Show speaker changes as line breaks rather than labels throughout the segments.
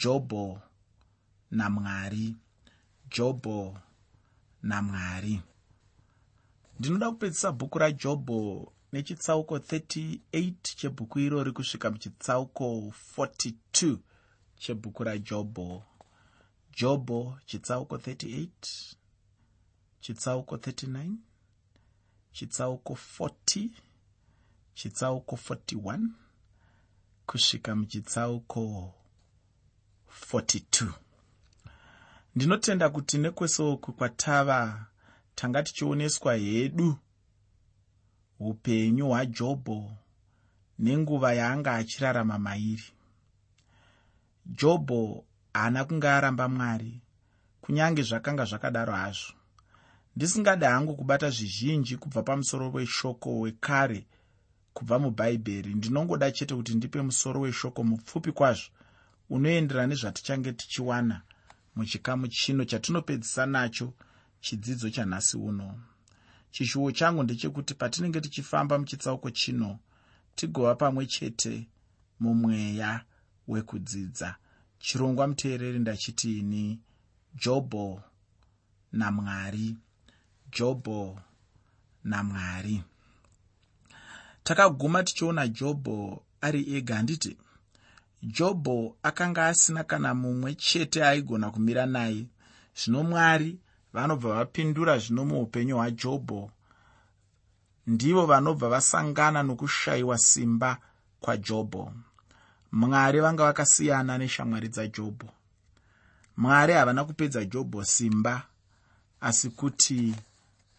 jobho namwari jobho namwari ndinoda kupedzisa bhuku rajobho nechitsauko 38 chebhuku irori kusvika muchitsauko 42 chebhuku rajobho jobho chitsauko 38 chitsauko 39 chitsauko 40 chitsauko 41 kusvika muchitsauko 42 ndinotenda kuti nekwese uku kwatava tanga tichioneswa hedu upenyu hwajobho nenguva yaanga achirarama mairi. Jobho haana kunge aramba mwari kunyange zvakanga zvakadaro hazvo. Ndisingadi hangu kubata zvizhinji kubva pamusoro weshoko wekare kubva mubhaibheri. Ndinongoda chete kuti ndipe musoro weshoko mupfupi kwazvo unoenderana nezvatichange tichiwana muchikamu chino chatinopedzisa nacho chidzidzo chanhasi uno. Chishuwo changu ndechekuti patinenge tichifamba muchitsauko chino tigova pamwe chete mumweya wekudzidza. Chirongwa muteereri ndachitiini jobho namwari jobho namwari. Takaguma tichiona jobho ari ega handiti jobho akanga asina kana mumwe chete aigona kumira naye. Zvino mwari vanobva vapindura zvino muupenyu hwajobho ndivo vanobva vasangana nokushayiwa simba kwajobho. Mwari vanga vakasiyana neshamwari dzajobho. Mwari havana kupedza jobho simba asi kuti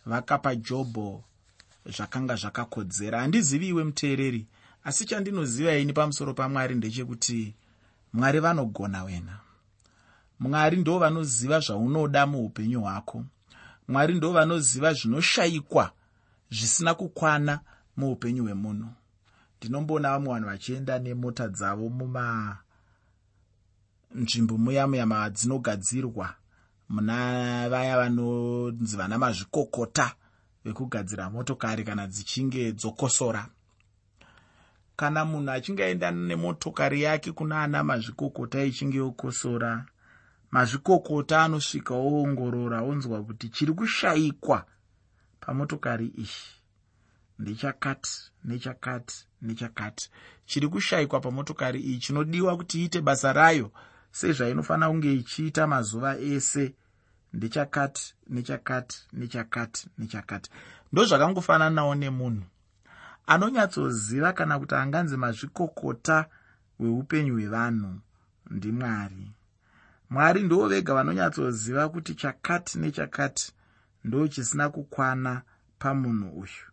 vakapa jobho zvakanga zvakakodzera. Handizivi iwe muteereri asi chandinoziva ini pamusoro pamwari ndechekuti mwari vanogona wena. Mwari ndo vanoziva zvaunoda muupenyu hwako. Mwari ndo vanoziva zvinoshayikwa zvisina kukwana muupenyu hwemunhu. Ndinomboona vamwe vanhu vachienda nemota dzavo mumanzvimbo muya muya madzinogadzirwa muna vaya vanonzi vana mazvikokota vekugadzira motokari kana dzichinge dzokosora kana munhu achinge aenda nemotokari yake kuna ana mazvikokota ichinge yokosora mazvikokota anosvika oongorora onzwa kuti chiri kushayikwa pamotokari iyi ndechakati nechakati nechakati chiri kushayikwa pamotokari iyi chinodiwa kuti iite basa rayo sezvainofanira kunge ichiita mazuva ese. Ndechakati nechakati nechakati nechakati ndo zvakangofananawo nemunhu anonyatsoziva kana kuti anganzi mazvikokota hweupenyu hwevanhu ndimwari mwari. Ndo vega vanonyatsoziva kuti chakati nechakati ndo chisina kukwana pamunhu uyu.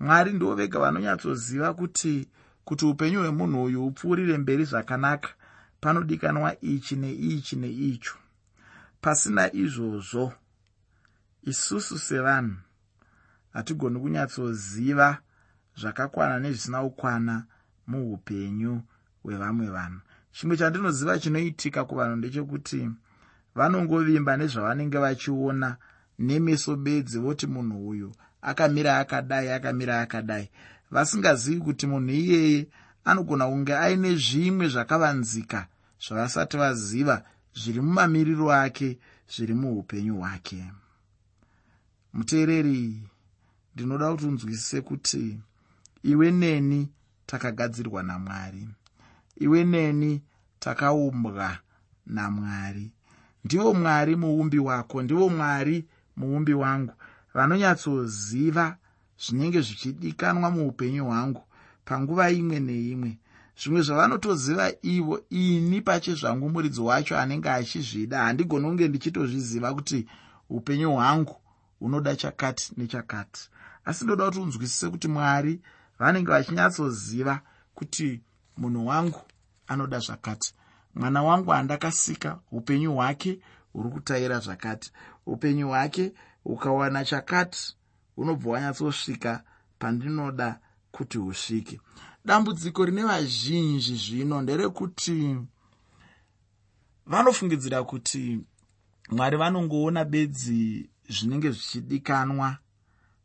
Mwari ndo vega vanonyatsoziva kuti kuti upenyu hwemunhu uyu upfuurire mberi zvakanaka panodikanwa ichi neichi neicho. Pasina izvozvo isusu sevanhu hatigoni kunyatsoziva zvakakwana nezvisina kukwana muupenyu hwevamwe vanhu. Chimwe chandinoziva chinoitika kuvanhu ndechekuti vanongovimba nezvavanenge vachiona nemeso bedzi voti munhu uyu akamira akadai akamira akadai. Vasingazivi kuti munhu iyeye anogona kunge aine zvimwe zvakavanzika zvavasati vaziva zviri mumamiriro ake zviri muupenyu hwake. Muteereri ndinoda kuti unzwisise kuti iwe neni takagadzirwa namwari. Iwe neni takaumbwa namwari. Ndivo mwari muumbi wako ndivo mwari muumbi wangu. Vanonyatsoziva zvinenge zvichidikanwa muupenyu hwangu panguva imwe neimwe. Zvimwe zvavanotoziva ivo ini pache zvangu muridzi wacho anenge achizvida handigoni kunge ndichitozviziva kuti upenyu hwangu hunoda chakati nechakati. Asi ndoda kuti unzwisise kuti mwari vanenge vachinyatsoziva kuti munhu wangu anoda zvakati. Mwana wangu andakasika upenyu hwake huri kutaira zvakati. Upenyu hwake ukawana chakati hunobva wanyatsosvika pandinoda kuti husvike. Dambudziko rine vazhinji zvino nderekuti vanofungidzira kuti mwari vanongoona bedzi zvinenge zvichidikanwa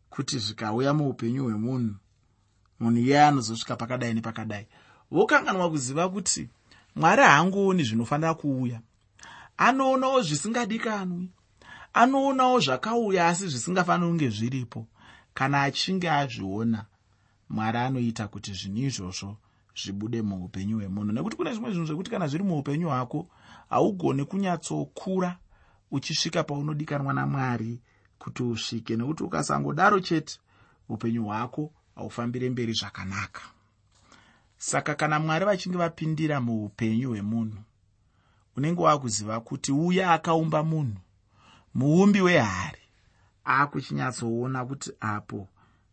kuti zvikauya muupenyu hwemunhu munhu iye anozosvika pakadai nepakadai. Vokanganwa kuziva kuti mwari haangooni zvinofanira kuuya. Anoonawo zvisingadikanwi anoonawo zvakauya asi zvisingafaniri kunge zviripo. Kana achinge azviona mwari anoita kuti zvinhu izvozvo zvibude muupenyu hwemunhu. Nekuti kune zvimwe zvinhu zvekuti kana zviri muupenyu hwako haugoni kunyatsokura uchisvika paunodikanwa namwari kuti usvike. Nekuti ukasangodaro chete upenyu hwako haufambire mberi zvakanaka. Saka kana mwari vachinge vapindira muupenyu hwemunhu unenge wakuziva kuti uya akaumba munhu muumbi wehari aakuchinyatsoona kuti apo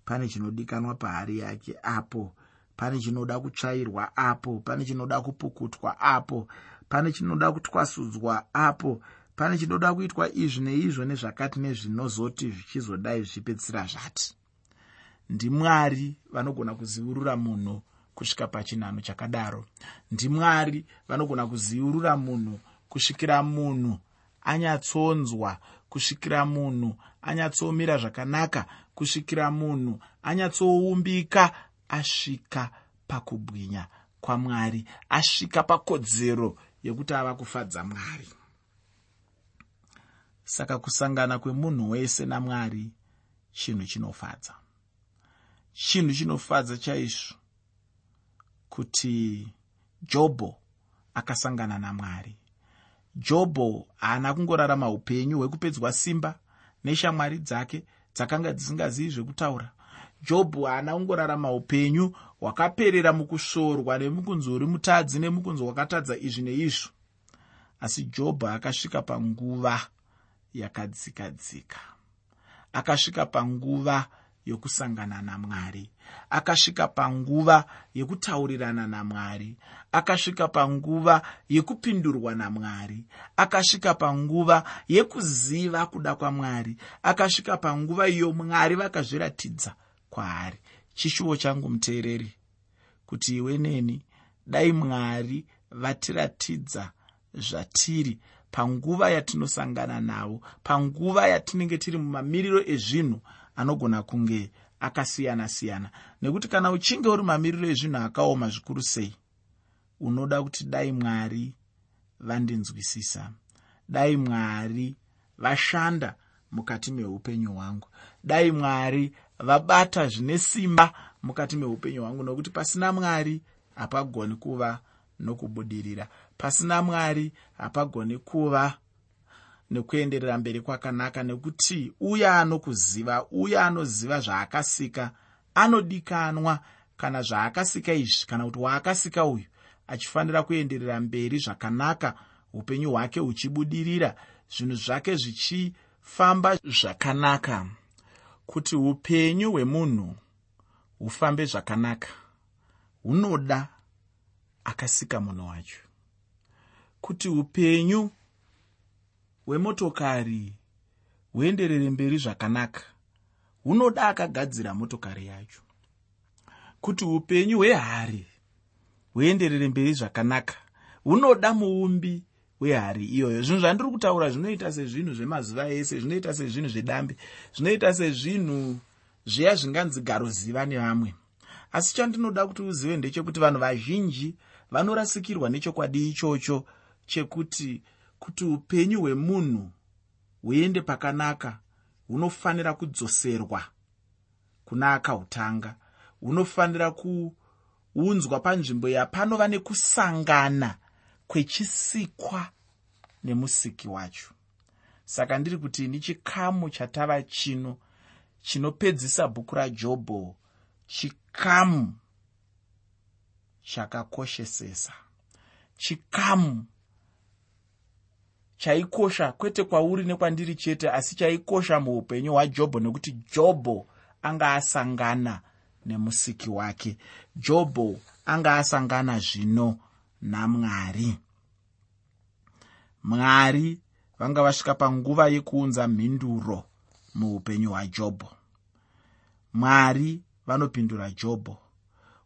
pane chinodikanwa pahari yake apo pane chinoda kutsvairwa apo pane chinoda kupukutwa apo pane chinoda kutwasudzwa apo pane chinoda kuitwa izvi neizvo nezvakati nezvinozoti zvichizodai zvichipedzisira zvati ndimwari vanogona kuziurura munhu kusvika pachinhano chakadaro. Ndimwari vanogona kuziurura munhu kusvikira munhu anyatsonzwa kusvikira munhu anyatsomira zvakanaka kusvikira munhu anyatsoumbika asvika pakubwinya kwamwari asvika pakodzero yekuti ava kufadza mwari. Saka kusangana kwemunhu wese namwari chinhu chinofadza chinhu chinofadza chaizvo kuti jobho akasangana namwari. Jobho haana kungorarama upenyu hwekupedzwa simba neshamwari dzake dzakanga dzisingazivi zvekutaura. Jobho haana kungorarama upenyu hwakaperera mukusvorwa nemukunzi uri mutadzi nemukunzi hwakatadza izvi neizvo. Asi jobho akasvika panguva yakadzikadzika. Akasvika panguva yokusangana namwari. Akasvika panguva yekutaurirana namwari. Akasvika panguva yekupindurwa namwari. Akasvika panguva yekuziva kuda kwamwari. Akasvika panguva iyo mwari vakazviratidza kwaari. Chishuwo changu muteereri kuti iwe neni dai mwari vatiratidza zvatiri panguva yatinosangana navo panguva yatinenge tiri mumamiriro ezvinhu anogona kunge akasiyana-siyana. Nekuti kana uchinge uri mamiriro ezvinhu akaoma zvikuru sei unoda kuti dai mwari vandinzwisisa. Dai mwari vashanda mukati meupenyu hwangu. Dai mwari vabata zvine simba mukati meupenyu hwangu. Nokuti pasina mwari hapagoni kuva nokubudirira. Pasina mwari hapagoni kuva nekuenderera mberi kwakanaka nekuti uya anokuziva uya anoziva zvaakasika anodikanwa kana zvaakasika izvi kana kuti waakasika uyu achifanira kuenderera mberi zvakanaka upenyu hwake huchibudirira zvinhu zvake zvichifamba zvakanaka. Kuti upenyu hwemunhu hufambe zvakanaka hunoda akasika munhu wacho. Kuti upenyu hwemotokari huenderere mberi zvakanaka. Hunoda akagadzira motokari yacho. Kuti upenyu hwehari huenderere mberi zvakanaka hunoda muumbi wehari iyoyo. Zvinhu zvandiri kutaura zvinoita sezvinhu zvemazuva ese zvinoita sezvinhu zvedambe zvinoita sezvinhu zviya zvinganzi garoziva nevamwe. Asi chandinoda kuti uzive ndechekuti vanhu vazhinji vanorasikirwa nechokwadi ichocho chekuti kuti upenyu hwemunhu huende pakanaka hunofanira kudzoserwa kuna akautanga hunofanira kuunzwa panzvimbo yapanova nekusangana kwechisikwa nemusiki wacho. Saka ndiri kuti ini chikamu chatava chino chinopedzisa bhuku rajobho chikamu chakakoshesesa chikamu chaikosha kwete kwauri nekwandiri chete asi chaikosha muupenyu hwajobho nekuti jobho anga asangana nemusiki wake. Jobho anga asangana zvino namwari. Mwari vanga vasvika panguva yekuunza mhinduro muupenyu hwajobho. Mwari vanopindura jobho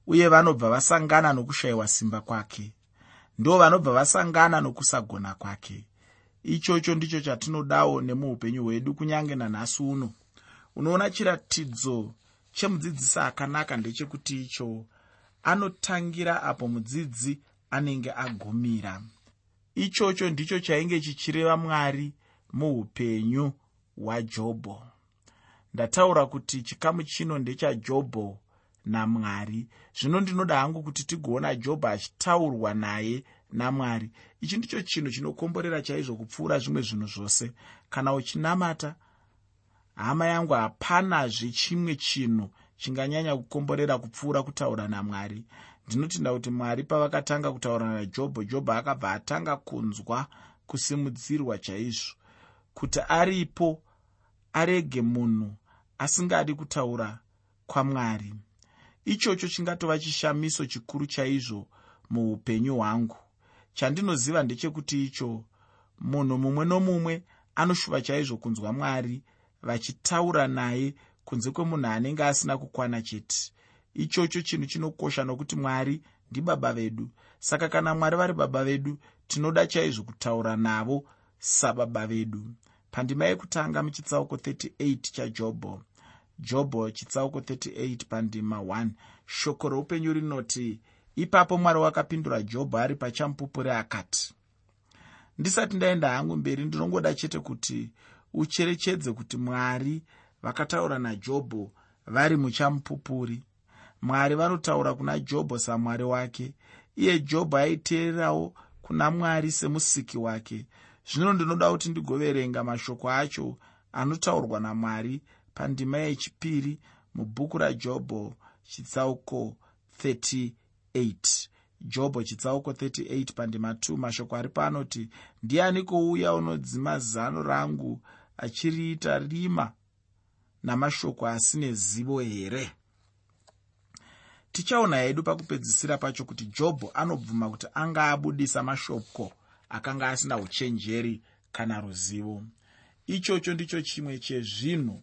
uye vanobva vasangana nokushayiwa simba kwake. Ndo vanobva vasangana nokusagona kwake ichocho ndicho chatinodawo nemuupenyu hwedu kunyange nanhasi uno. Unoona chiratidzo chemudzidzisi akanaka ndechekuti icho anotangira apo mudzidzi anenge agumira. Ichocho ndicho chainge chichireva mwari muupenyu hwajobho ndataura kuti chikamu chino ndechajobho namwari zvino ndinoda hangu kuti tigoona jobho achitaurwa naye namwari. Ichi ndicho chinhu chinokomborera chaizvo kupfuura zvimwe zvinhu zvose. Kana uchinamata hama yangu hapanazve chimwe chinhu chinganyanya kukomborera kupfuura kutaura namwari. Ndinotenda kuti mwari pavakatanga kutaura najobho jobho akabva atanga kunzwa kusimudzirwa chaizvo kuti aripo arege munhu asingadi kutaura kwamwari. Ichocho chingatova chishamiso chikuru chaizvo muupenyu hwangu chandinoziva ndechekuti icho munhu mumwe nomumwe anoshuva chaizvo kunzwa mwari vachitaura naye kunze kwemunhu anenge asina kukwana chete. Ichocho chinhu chinokosha nokuti mwari ndibaba vedu. Saka kana mwari vari baba vedu tinoda chaizvo kutaura navo sababa vedu. Pandima yekutanga muchitsauko 38 chajobho. Jobho chitsauko 38 pandima 1 shoko roupenyu rinoti ipapo mwari wakapindura jobho ari pachamupupuri akati ndisati ndaenda hangu mberi ndinongoda chete kuti ucherechedze kuti mwari vakataura najobho vari muchamupupuri. Mwari vanotaura kuna jobho samwari wake iye jobho aiteererawo kuna mwari semusiki wake. Zvino ndinoda kuti ndigoverenga mashoko acho anotaurwa namwari pandima yechipiri mubhuku rajobho chitsauko 38 jobho chitsauko 38 pandima 2 mashoko ari panoti ndiani kouya unodzima zano rangu achiriita rima namashoko asine zivo here? Tichaona hedu pakupedzisira pacho kuti jobho anobvuma kuti anga abudisa mashoko akanga asina uchenjeri kana ruzivo. Ichocho ndicho chimwe chezvinhu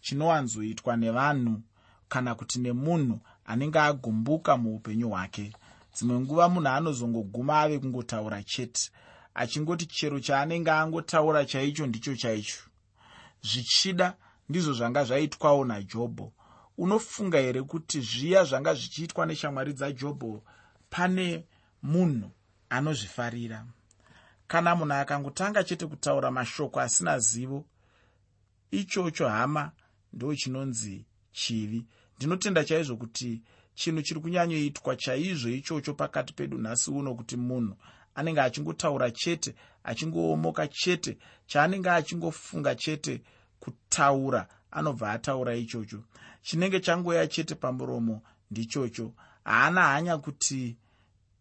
chinowanzoitwa nevanhu kana kuti nemunhu anenge agumbuka muupenyu hwake. Dzimwe nguva munhu anozongoguma ave kungotaura chete achingoti chero chaanenge angotaura chaicho ndicho chaicho. Zvichida ndizvo zvanga zvaitwawo najobho. Unofunga here kuti zviya zvanga zvichiitwa neshamwari dzajobho pane munhu anozvifarira? Kana munhu akangotanga chete kutaura mashoko asina zivo ichocho hama ndo chinonzi chivi ndinotenda chaizvo kuti chinhu chiri kunyanyoitwa chaizvo ichocho pakati pedu nhasi uno kuti munhu anenge achingotaura chete achingoomoka chete chaanenge achingofunga chete kutaura anobva ataura ichocho. Chinenge changoya chete pamuromo ndichocho. Haana hanya kuti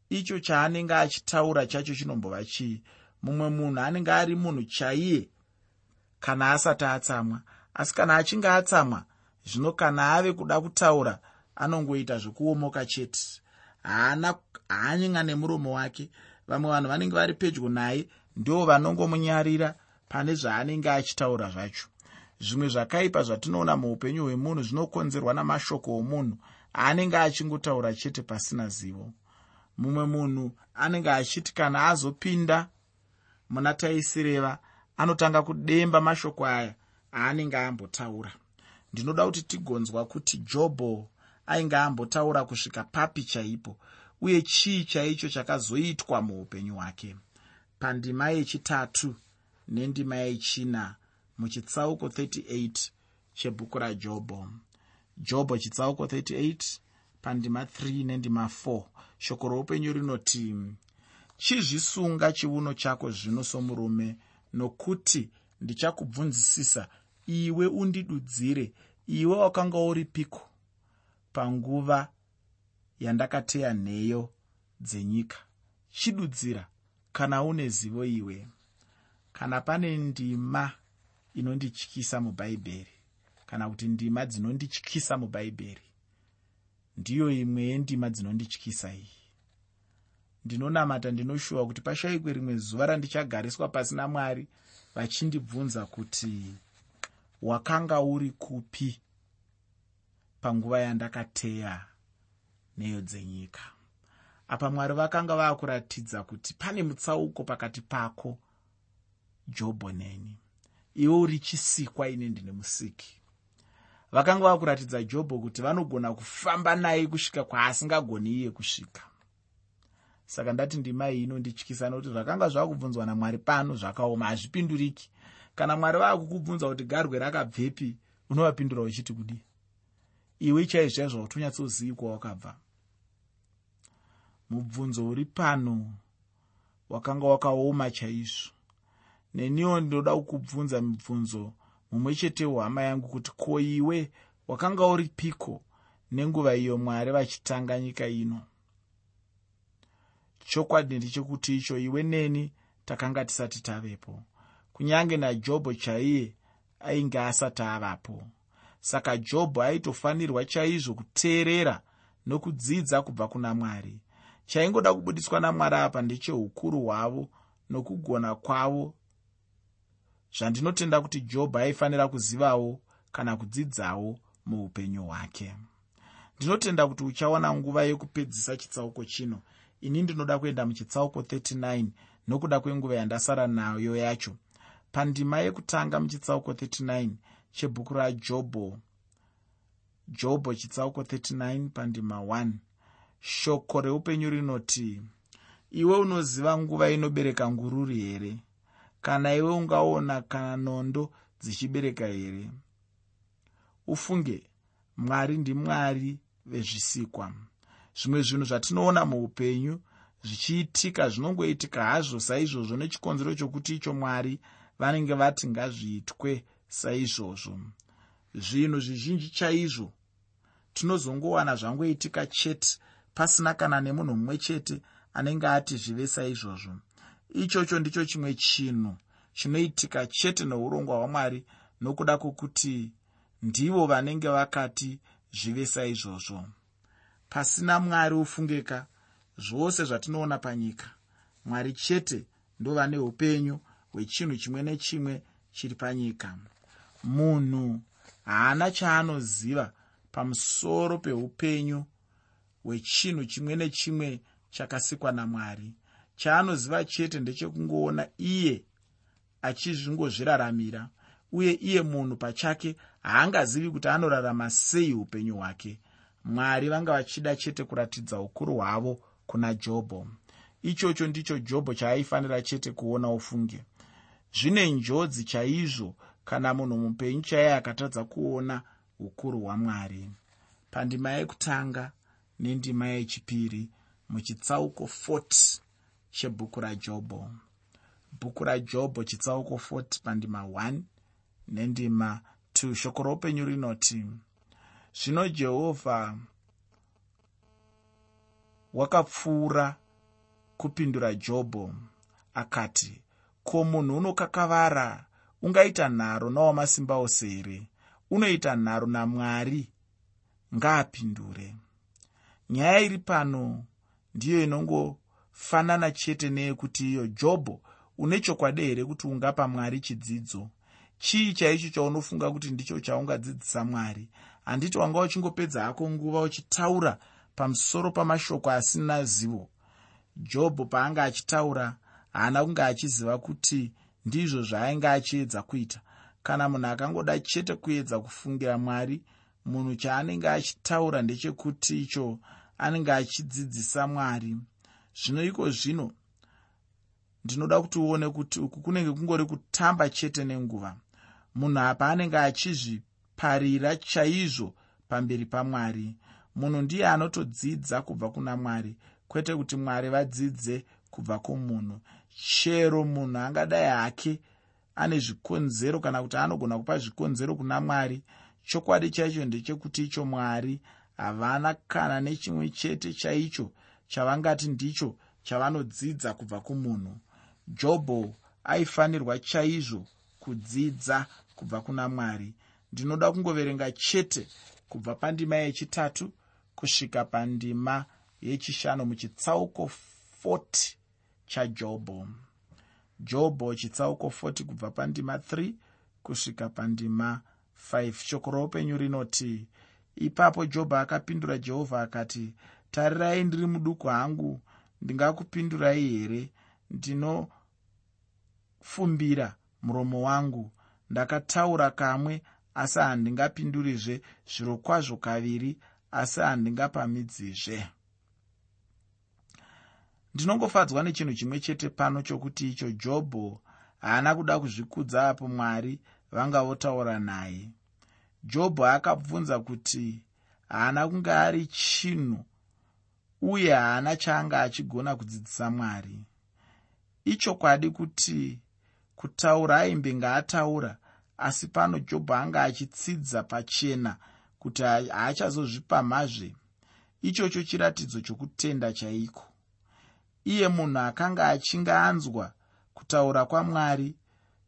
icho chaanenge achitaura chacho chinombova chii. Mumwe munhu anenge ari munhu chaiye kana asati atsamwa. Asi kana achinge atsamwa zvino kana ave kuda kutaura anongoita zvekuomoka chete. Haana haanyinga nemuromo wake. Vamwe vanhu vanenge vari pedyo naye ndo vanongomunyarira pane zvaanenge achitaura zvacho. Zvimwe zvakaipa zvatinoona muupenyu hwemunhu zvinokonzerwa namashoko omunhu aanenge achingotaura chete pasina zivo. Mumwe munhu anenge achiti kana azopinda muna taisireva anotanga kudemba mashoko aya aanenge ambotaura ndinoda kuti tigonzwa kuti jobho ainge ambotaura kusvika papi chaipo uye chii chaicho chakazoitwa muupenyu hwake? Pandima yechitatu nendima yechina muchitsauko 38 chebhuku rajobho jobho chitsauko 38 pandima 3 nendima 4 shoko roupenyu rinoti chizvisunga chiuno chako zvino somurume nokuti ndichakubvunzisisa iwe undidudzire iwe wakanga uri piko panguva yandakateya nheyo dzenyika? Chidudzira kana une zivo iwe? Kana pane ndima inondityisa mubhaibheri kana kuti ndima dzinondityisa mubhaibheri ndiyo imwe yendima dzinondityisa iyi. Ndinonamata ndinoshuwa kuti pashayikwe rimwe zuva randichagariswa pasina mwari vachindibvunza kuti wakanga uri kupi panguva yandakateya nheyo dzenyika? Apa mwari vakanga vaakuratidza kuti pane mutsauko pakati pako jobho neni. Iwe uri chisikwa ine ndine musiki. Vakanga vakuratidza jobho kuti vanogona kufamba naye kusvika kwaasingagoni iye kusvika. Saka ndati ndima iyi inondityisa nokuti zvakanga zvakubvunzwa namwari pano zvakaoma hazvipinduriki kana mwari vaakukubvunza kuti garwe rakabvepi unovapindura uchiti kudi iwe chaizvo kuti unyatsozivi kwawakabva mubvunzo uri pano wakanga wakaoma chaizvo. Neniwo ndinoda kukubvunza mibvunzo mumwe chetewo hama yangu kuti ko iwe wakanga uri piko nenguva iyo mwari vachitanga nyika ino? Chokwadi ndechekuti icho iwe neni takanga tisati tavepo kunyange najobho chaiye ainge asati avapo. Saka jobho aitofanirwa chaizvo kuteerera nokudzidza kubva kuna mwari. Chaingoda kubudiswa namwari apa ndecheukuru hwavo nokugona kwavo. Zvandinotenda kuti jobho aifanira kuzivawo kana kudzidzawo muupenyu hwake. Ndinotenda kuti uchaona nguva yekupedzisa chitsauko chino. Ini ndinoda kuenda muchitsauko 39 nokuda kwenguva yandasara nayo yacho pandima yekutanga muchitsauko 39 chebhuku rajobho. Jobho chitsauko 39 pandima 1 shoko reupenyu rinoti iwe unoziva nguva inobereka ngururi here? Kana iwe ungaona kana nondo dzichibereka here? Ufunge mwari ndimwari vezvisikwa. Zvimwe zvinhu zvatinoona muupenyu zvichiitika zvinongoitika hazvo saizvozvo nechikonzero chokuti icho mwari vanenge vati ngazviitwe saizvozvo. Zvinhu zvizhinji chaizvo tinozongowana zvangoitika chete pasina kana nemunhu mumwe chete anenge ati zvive saizvozvo. Ichocho ndicho chimwe chinhu chinoitika chete neurongwa hwamwari nokuda kwokuti ndivo vanenge vakati zvive saizvozvo. Pasina mwari ufungeka zvose zvatinoona panyika mwari chete ndovane upenyu hwechinhu chimwe nechimwe chiri panyika. Munhu haana chaanoziva pamusoro peupenyu hwechinhu chimwe nechimwe chakasikwa namwari. Chaanoziva chete ndechekungoona iye achizvingozviraramira uye iye munhu pachake haangazivi kuti anorarama sei upenyu hwake. Mwari vanga vachida chete kuratidza ukuru hwavo kuna jobho. Ichocho ndicho jobho chaaifanira chete kuona ufunge zvine njodzi chaizvo kana munhu mupenyu chaiye akatadza kuona ukuru hwamwari. Pandima yekutanga nendima yechipiri muchitsauko 40 chebhuku rajobho. Bhuku rajobho chitsauko 40 pandima 1 nendima 2 shoko roupenyu rinoti zvino jehovha wakapfuura kupindura jobho akati ko munhu unokakavara ungaita nharo nawamasimba ose here? Unoita nharo namwari? Ngaapindure. Nyaya iri pano ndiyo inongofanana chete neyekuti iyo jobho une chokwadi here kuti ungapa mwari chidzidzo? Chii chaicho chaunofunga kuti ndicho chaungadzidzisa mwari? Handiti wanga uchingopedza hako nguva uchitaura pamusoro pamashoko asina zivo? Jobho paanga achitaura haana kunge achiziva kuti ndizvo zvaainge achiedza kuita. Kana munhu akangoda chete kuedza kufungira mwari munhu chaanenge achitaura ndechekuti icho anenge achidzidzisa mwari. Zvino iko zvino ndinoda kuti uone kuti uku kunenge kungori kutamba chete nenguva. Munhu apa anenge achizviparira chaizvo pamberi pamwari. Munhu ndiye anotodzidza kubva kuna mwari kwete kuti mwari vadzidze kubva kumunhu chero munhu angadai hake ane zvikonzero kana kuti anogona kupa zvikonzero kuna mwari chokwadi chaicho ndechekuti icho mwari havana kana nechimwe chete chaicho chavangati ndicho chavanodzidza kubva kumunhu. Jobho aifanirwa chaizvo kudzidza kubva kuna mwari. Ndinoda kungoverenga chete kubva pandima yechitatu kusvika pandima yechishanu muchitsauko 40 chajobho jobho chitsauko 40 kubva pandima 3 kusvika pandima 5 shoko roupenyu rinoti ipapo jobho akapindura jehovha akati tarirai ndiri muduku hangu. Ndingakupindurai here? Ndinofumbira muromo wangu. Ndakataura kamwe asi handingapindurizve zviro kwazvo kaviri asi handingapamidzizve ndinongofadzwa nechinhu chimwe chete pano chokuti icho jobho haana kuda kuzvikudza apo mwari vanga votaura naye. Jobho akabvunza kuti haana kunge ari chinhu uye haana chaanga achigona kudzidzisa mwari. Ichokwadi kuti kutaura aimbe ngaataura asi pano jobho anga achitsidza pachena kuti haachazozvipamhazve ichocho chiratidzo chokutenda chaiko iye munhu akanga achinge anzwa kutaura kwamwari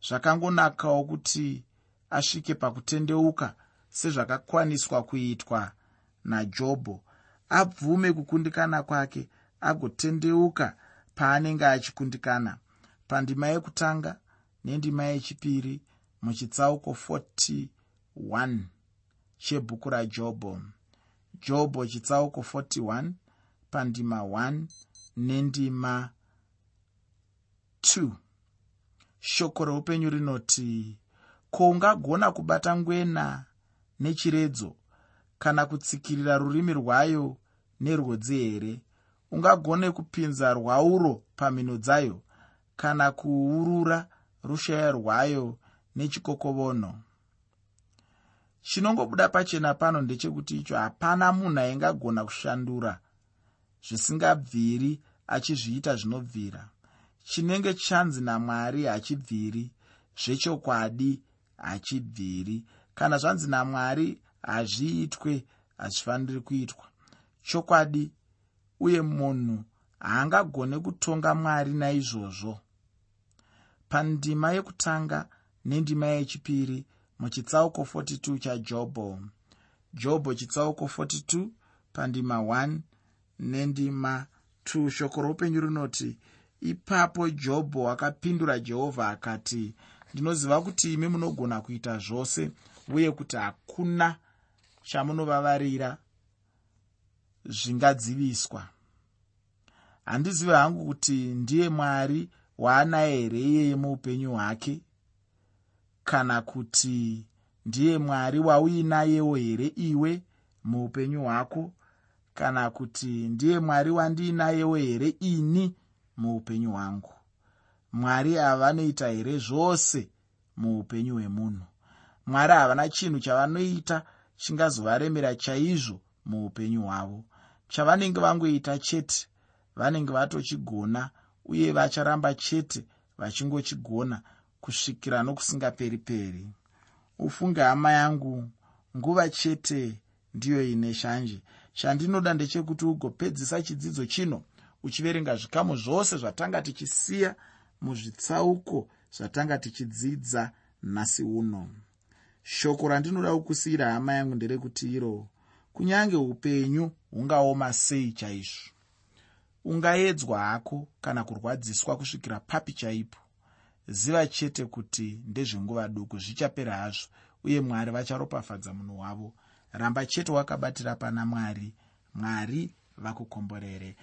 zvakangonakawo kuti asvike pakutendeuka sezvakakwaniswa kuitwa najobho. Abvume kukundikana kwake agotendeuka paanenge achikundikana pandima yekutanga nendima yechipiri muchitsauko 41 chebhuku rajobho. Jobho chitsauko 41 pandima 1 nendima 2 shoko reupenyu rinoti ko ungagona kubata ngwena nechiredzo kana kutsikirira rurimi rwayo nerwodzi here? Ungagone kupinza rwauro pamhino dzayo kana kuurura rushaya rwayo nechikokovono. Chinongobuda pachena pano ndechekuti icho hapana munhu aingagona kushandura zvisingabviri achizviita zvinobvira. Chinenge chanzi namwari hachibviri zvechokwadi hachibviri. Kana zvanzi namwari hazviitwe hazvifaniri kuitwa. Chokwadi uye munhu haangagone kutonga mwari naizvozvo. Pandima yekutanga nendima yechipiri muchitsauko 42 chajobho. Jobho chitsauko 42 pandima 1 nendima. 2 shoko roupenyu rinoti ipapo jobho akapindura jehovha akati ndinoziva kuti imi munogona kuita zvose uye kuti hakuna chamunovavarira zvingadziviswa. Handizivi hangu kuti ndiye mwari waanaye here iyeye muupenyu hwake kana kuti ndiye mwari wauinayewo here iwe muupenyu hwako kana kuti ndiye mwari wandiinayewo here ini muupenyu hwangu? Mwari havanoita here zvose muupenyu hwemunhu? Mwari havana chinhu chavanoita chingazovaremera chaizvo muupenyu hwavo? Chavanenge vangoita chete vanenge vatochigona uye vacharamba chete vachingochigona kusvikira nokusingaperi peri? Ufunge hama yangu nguva chete ndiyo ine shanje chandinoda ndechekuti ugopedzisa chidzidzo chino uchiverenga zvikamu zvose zvatanga tichisiya muzvitsauko zvatanga tichidzidza nhasi uno. Shoko randinoda kukusiyira hama yangu nderekuti iro kunyange upenyu hungaoma sei chaizvo? Ungaedzwa hako kana kurwadziswa kusvikira papi chaipo? Ziva chete kuti ndezvenguva duku zvichapera hazvo uye mwari vacharopafadza munhu wavo ramba chete wakabatira pana mwari. Mwari vakukomborere